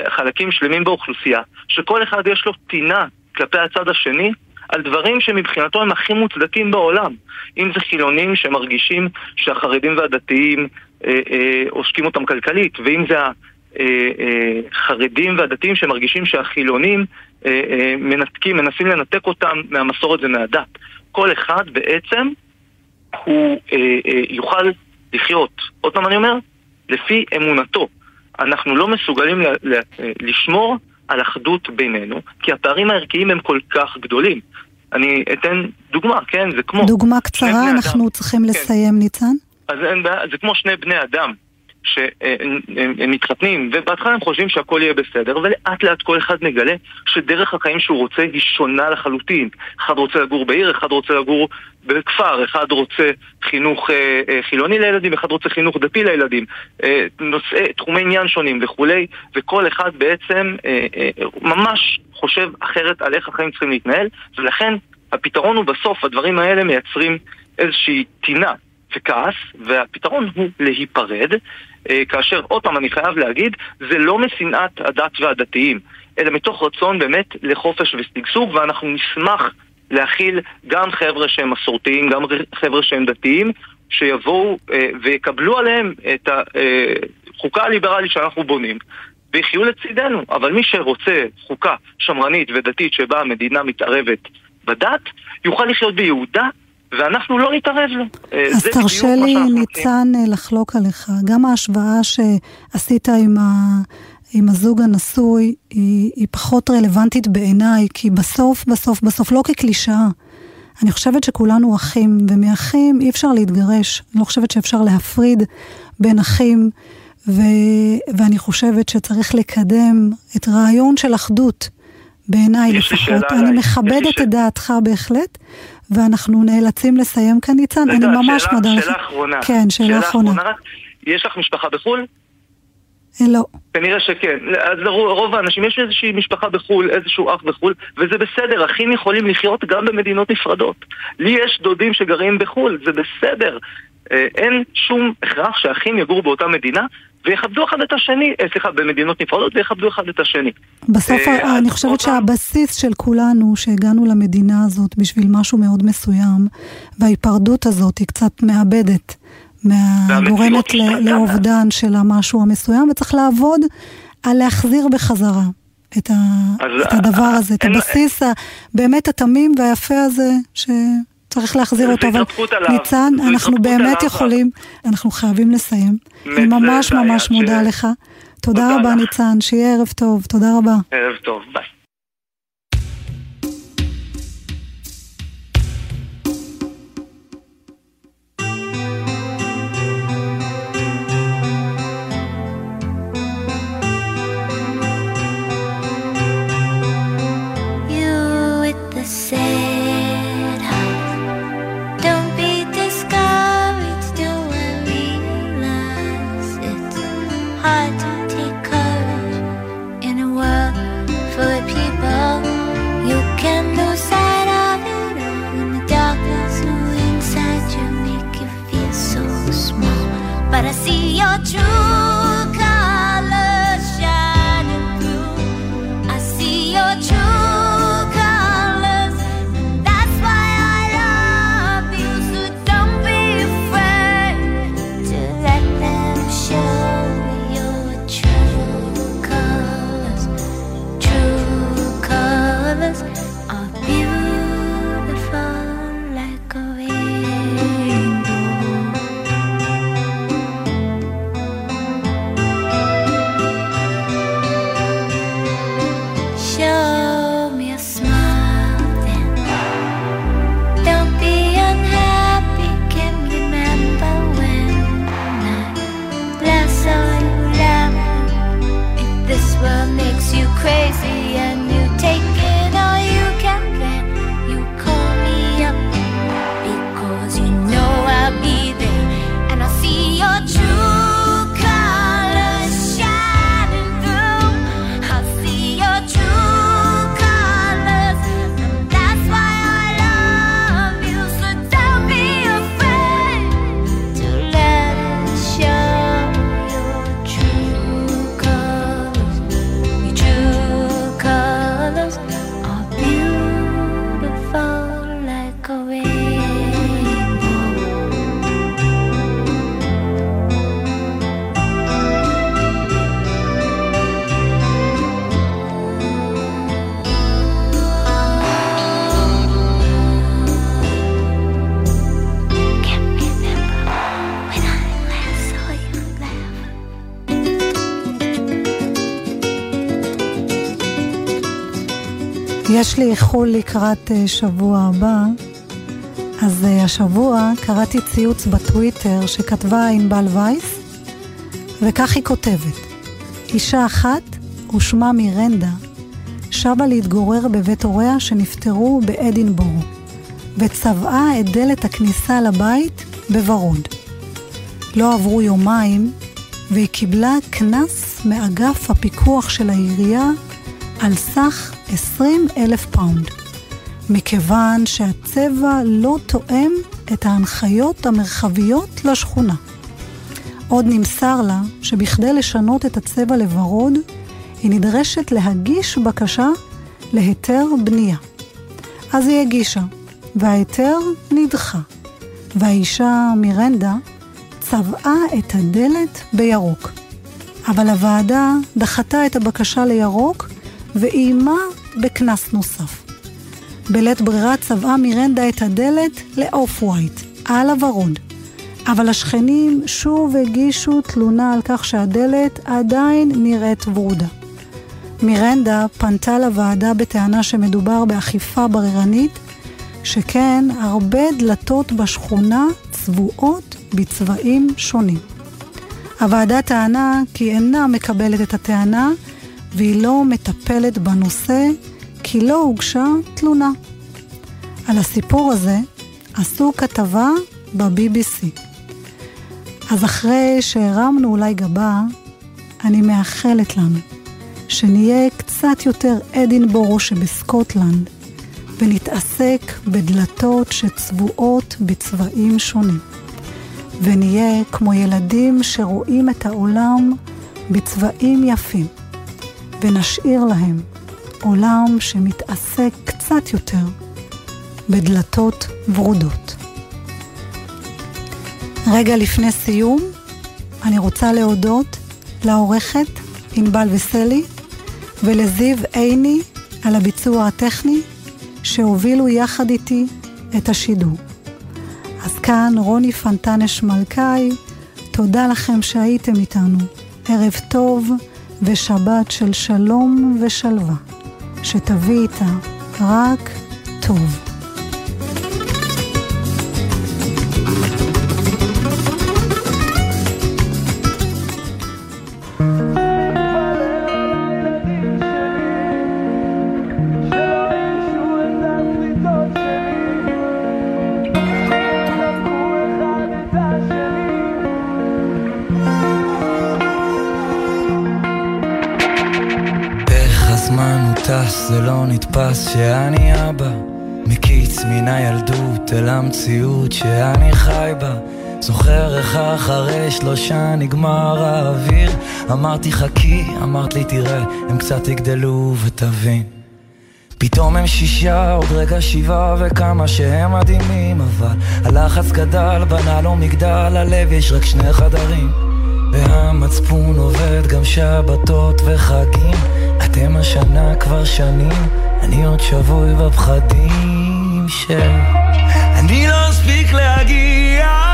חלקים שלמים באוכלוסייה, שכל אחד יש לו טינה כלפי הצד השני, על דברים שמבחינתו הם הכי מוצדקים בעולם. אם זה חילונים שמרגישים שהחרדים והדתיים אה, אה, עושקים אותם כלכלית, ואם זה החרדים והדתיים שמרגישים שהחילונים אה, אה, מנתקים, מנסים לנתק אותם מהמסורת ומהדת. כל אחד בעצם הוא אה, אה, יוכל לחיות, עוד פעם אני אומר, לפי אמונתו. אנחנו לא מסוגלים ל- ל- אה, לשמור על אחדות בינינו, כי הפערים הערכיים הם כל כך גדולים. אני אתן דוגמה, כן? זה כמו... דוגמה קצרה, אנחנו אדם. צריכים כן. לסיים, ניצן. אז אין בעיה, זה כמו שני בני אדם שהם הם מתחתנים, ובהתחלה הם חושבים שהכל יהיה בסדר, ולאט לאט כל אחד מגלה שדרך החיים שהוא רוצה היא שונה לחלוטין. אחד רוצה לגור בעיר, אחד רוצה לגור בכפר, אחד רוצה חינוך אה, אה, חילוני לילדים, אחד רוצה חינוך דתי לילדים, אה, נושאי, תחומי עניין שונים וכולי, וכל אחד בעצם אה, אה, ממש חושב אחרת על איך החיים צריכים להתנהל, ולכן הפתרון הוא בסוף, הדברים האלה מייצרים איזושהי טינה וכעס, והפתרון הוא להיפרד, כאשר, עוד פעם, אני חייב להגיד, זה לא משנאת הדת והדתיים, אלא מתוך רצון באמת לחופש ושגשוג, ואנחנו נשמח להכיל גם חבר'ה שהם מסורתיים, גם חבר'ה שהם דתיים, שיבואו אה, ויקבלו עליהם את החוקה הליברלית שאנחנו בונים. ויחיו לצידנו, אבל מי שרוצה חוקה שמרנית ודתית שבה המדינה מתערבת בדת, יוכל לחיות ביהודה ואנחנו לא נתערב לו. אה, אז תרשה לי. ניצן, אה, לחלוק עליך. גם ההשוואה שעשית עם, ה... עם הזוג הנשוי היא, היא פחות רלוונטית בעיניי, כי בסוף, בסוף, בסוף, לא כקלישאה. אני חושבת שכולנו אחים, ומאחים אי אפשר להתגרש. אני לא חושבת שאפשר להפריד בין אחים, ו... ואני חושבת שצריך לקדם את רעיון של אחדות, בעיניי לפחות. אני. מכבדת את דעתך בהחלט, ואנחנו נאלצים לסיים כאן, ניצן. אני ממש מודה לך. שאלה אחרונה. כן, שאלה אחרונה. יש לך משפחה בחו"ל? אה, לא. כנראה שכן. אז לרוב רוב האנשים, יש איזושהי משפחה בחו"ל, איזשהו אח בחו"ל, וזה בסדר, אחים יכולים לחיות גם במדינות נפרדות. לי יש דודים שגרים בחו"ל, זה בסדר. אה, אין שום הכרח שאחים יגורו באותה מדינה ויכבדו אחד את השני, אה, סליחה, במדינות נפרדות ויכבדו אחד את השני. בסוף אה, אני חושבת שהבסיס של כולנו, שהגענו למדינה הזאת בשביל משהו מאוד מסוים, וההיפרדות הזאת היא קצת מאבדת, גורמת. לאובדן של המשהו המסוים, וצריך לעבוד על להחזיר בחזרה את, ה, אז, את הדבר הזה, את הבסיס ה- באמת התמים והיפה הזה, שצריך להחזיר אותו. אבל. ניצן, אנחנו באמת. יכולים, אנחנו חייבים לסיים. אני ממש ממש מודה לך. תודה רבה. ניצן, שיהיה ערב טוב, תודה רבה. ערב טוב, ביי. 멈춰줘 יש לי איחול לקראת אה, שבוע הבא, אז אה, השבוע קראתי ציוץ בטוויטר שכתבה ענבל וייס, וכך היא כותבת: אישה אחת, ושמה מירנדה, שבה להתגורר בבית הוריה שנפטרו באדינבורו, וצבעה את דלת הכניסה לבית בוורוד. לא עברו יומיים, והיא קיבלה קנס מאגף הפיקוח של העירייה על סך 20 אלף פאונד, מכיוון שהצבע לא תואם את ההנחיות המרחביות לשכונה. עוד נמסר לה שבכדי לשנות את הצבע לוורוד, היא נדרשת להגיש בקשה להיתר בנייה. אז היא הגישה, וההיתר נדחה, והאישה מירנדה צבעה את הדלת בירוק. אבל הוועדה דחתה את הבקשה לירוק ואיימה בקנס נוסף. בלית ברירה צבעה מירנדה את הדלת לאוף ווייט, על הוורוד. אבל השכנים שוב הגישו תלונה על כך שהדלת עדיין נראית ורודה. מירנדה פנתה לוועדה בטענה שמדובר באכיפה בררנית, שכן הרבה דלתות בשכונה צבועות בצבעים שונים. הוועדה טענה כי אינה מקבלת את הטענה והיא לא מטפלת בנושא כי לא הוגשה תלונה. על הסיפור הזה עשו כתבה ב-BBC. אז אחרי שהרמנו אולי גבה, אני מאחלת לנו שנהיה קצת יותר אדינבורו שבסקוטלנד, ונתעסק בדלתות שצבועות בצבעים שונים. ונהיה כמו ילדים שרואים את העולם בצבעים יפים, ונשאיר להם עולם שמתעסק קצת יותר בדלתות ורודות. רגע לפני סיום, אני רוצה להודות לעורכת ענבל וסלי ולזיו עיני על הביצוע הטכני שהובילו יחד איתי את השידור. אז כאן רוני פנטנש מלכאי, תודה לכם שהייתם איתנו. ערב טוב ושבת של שלום ושלווה, שתביא איתה רק טוב. שאני אבא מקיץ מן הילדות אל המציאות שאני חי בה. זוכר איך אחרי שלושה נגמר האוויר. אמרתי חכי, אמרת לי תראה, הם קצת יגדלו ותבין. פתאום הם שישה, עוד רגע שבעה וכמה שהם מדהימים אבל הלחץ גדל, בנה לו מגדל, הלב יש רק שני חדרים והמצפון עובד גם שבתות וחגים. אתם השנה כבר שנים, אני עוד שבוי בפחדים של... אני לא אספיק להגיע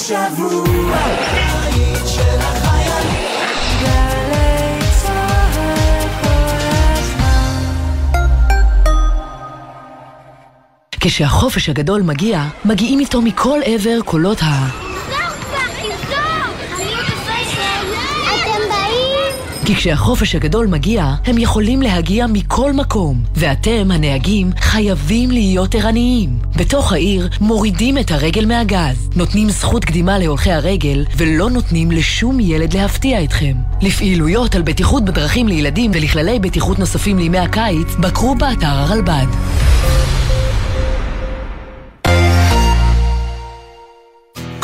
השבוע. כשהחופש הגדול מגיע, מגיעים איתו מכל עבר קולות ה... אתם באים? כי כשהחופש הגדול מגיע, הם יכולים להגיע מכל מקום, ואתם, הנהגים, חייבים להיות ערניים. בתוך העיר מורידים את הרגל מהגז, נותנים זכות קדימה להולכי הרגל, ולא נותנים לשום ילד להפתיע אתכם. לפעילויות על בטיחות בדרכים לילדים ולכללי בטיחות נוספים לימי הקיץ, בקרו באתר הרלב"ד.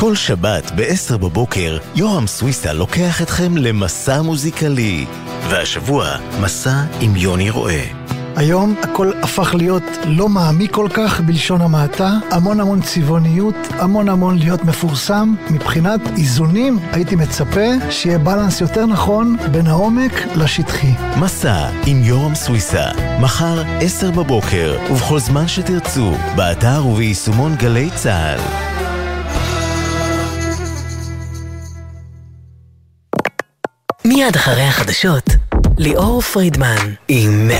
כל שבת ב-10 בבוקר, יורם סוויסה לוקח אתכם למסע מוזיקלי. והשבוע, מסע עם יוני רואה. היום הכל הפך להיות לא מעמיק כל כך בלשון המעטה, המון המון צבעוניות, המון המון להיות מפורסם. מבחינת איזונים הייתי מצפה שיהיה בלנס יותר נכון בין העומק לשטחי. מסע עם יורם סוויסה, מחר עשר בבוקר, ובכל זמן שתרצו, באתר וביישומון גלי צה"ל. מיד אחרי החדשות, ליאור פרידמן עם